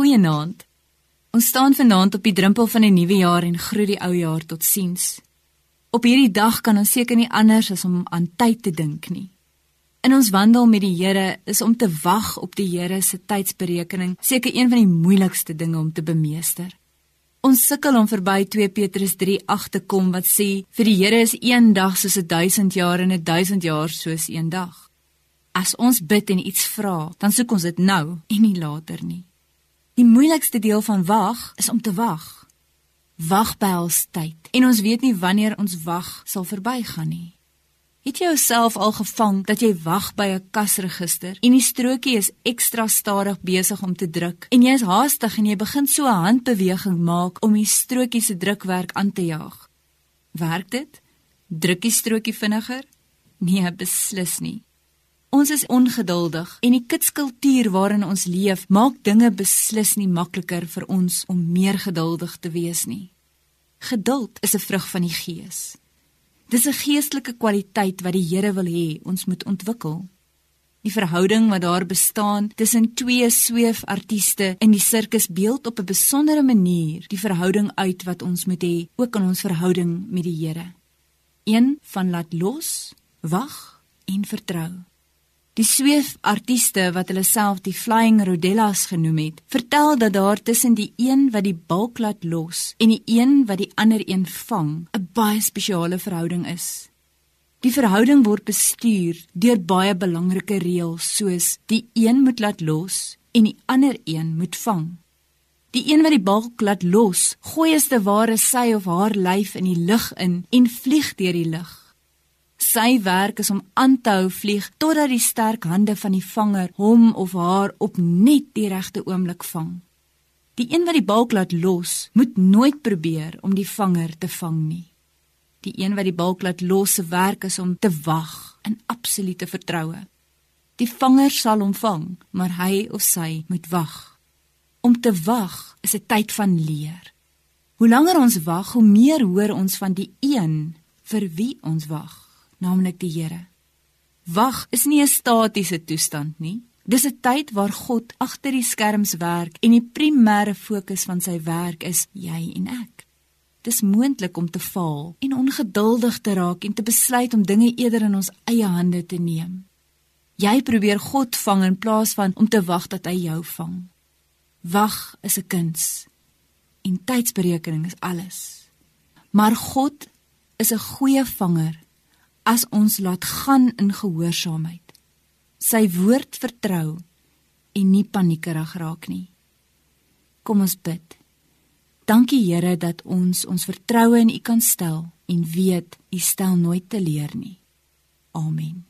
Goeienaand. Ons staan vanaand op die drempel van 'n nuwe jaar en groet die ou jaar tot siens. Op hierdie dag kan ons seker nie anders as om aan tyd te dink nie. In ons wandel met die Here is om te wag op die Here se tydsberekening seker een van die moeilikste dinge om te bemeester. Ons sukkel om verby 2 Petrus 3:8 te kom wat sê vir die Here is een dag soos 'n 1000 jaar en 'n 1000 jaar soos een dag. As ons bid en iets vra, dan soek ons dit nou en nie later nie. Die moeilikste deel van wag is om te wag. Wag by ons tyd en ons weet nie wanneer ons wag sal verbygaan nie. Het jy jouself al gevang dat jy wag by 'n kasregister en die strokie is ekstra stadig besig om te druk en jy is haastig en jy begin so 'n handbeweging maak om die strokie se drukwerk aan te jaag? Werk dit? Druk die strokie vinniger? Nee, beslis nie. Ons is ongeduldig en die kitskultuur waarin ons leef maak dinge beslis nie makliker vir ons om meer geduldig te wees nie. Geduld is 'n vrug van die Gees. Dis 'n geestelike kwaliteit wat die Here wil hê ons moet ontwikkel. Die verhouding wat daar bestaan tussen twee sweefartiste in die sirkus beeld op 'n besondere manier die verhouding uit wat ons moet hê ook in ons verhouding met die Here. Een van laat los, wag en vertrou. Die sweefartiste wat hulle self die Flying Rodellas genoem het, vertel dat daar tussen die een wat die balk laat los en die een wat die ander een vang, 'n baie spesiale verhouding is. Die verhouding word bestuur deur baie belangrike reëls soos die een moet laat los en die ander een moet vang. Die een wat die balk laat los, gooi as te ware sy of haar lyf in die lug in en vlieg deur die lug. Sy werk is om aan te hou vlieg totdat die sterk hande van die vanger hom of haar op net die regte oomblik vang. Die een wat die balk laat los, moet nooit probeer om die vanger te vang nie. Die een wat die balk laat los se werk is om te wag in absolute vertroue. Die vanger sal hom vang, maar hy of sy moet wag. Om te wag is 'n tyd van leer. Hoe langer ons wag, hoe meer hoor ons van die een vir wie ons wag naamlik die Here. Wag is nie 'n statiese toestand nie. Dis 'n tyd waar God agter die skerms werk en die primêre fokus van sy werk is jy en ek. Dis moontlik om te faal en ongeduldig te raak en te besluit om dinge eerder in ons eie hande te neem. Jy probeer God vang in plaas van om te wag dat hy jou vang. Wag is 'n kuns en tydsberekening is alles. Maar God is 'n goeie vanger as ons laat gaan in gehoorsaamheid. Sy woord vertrou en nie paniekerig raak nie. Kom ons bid. Dankie Here dat ons ons vertroue in U kan stel en weet U stel nooit teleur nie. Amen.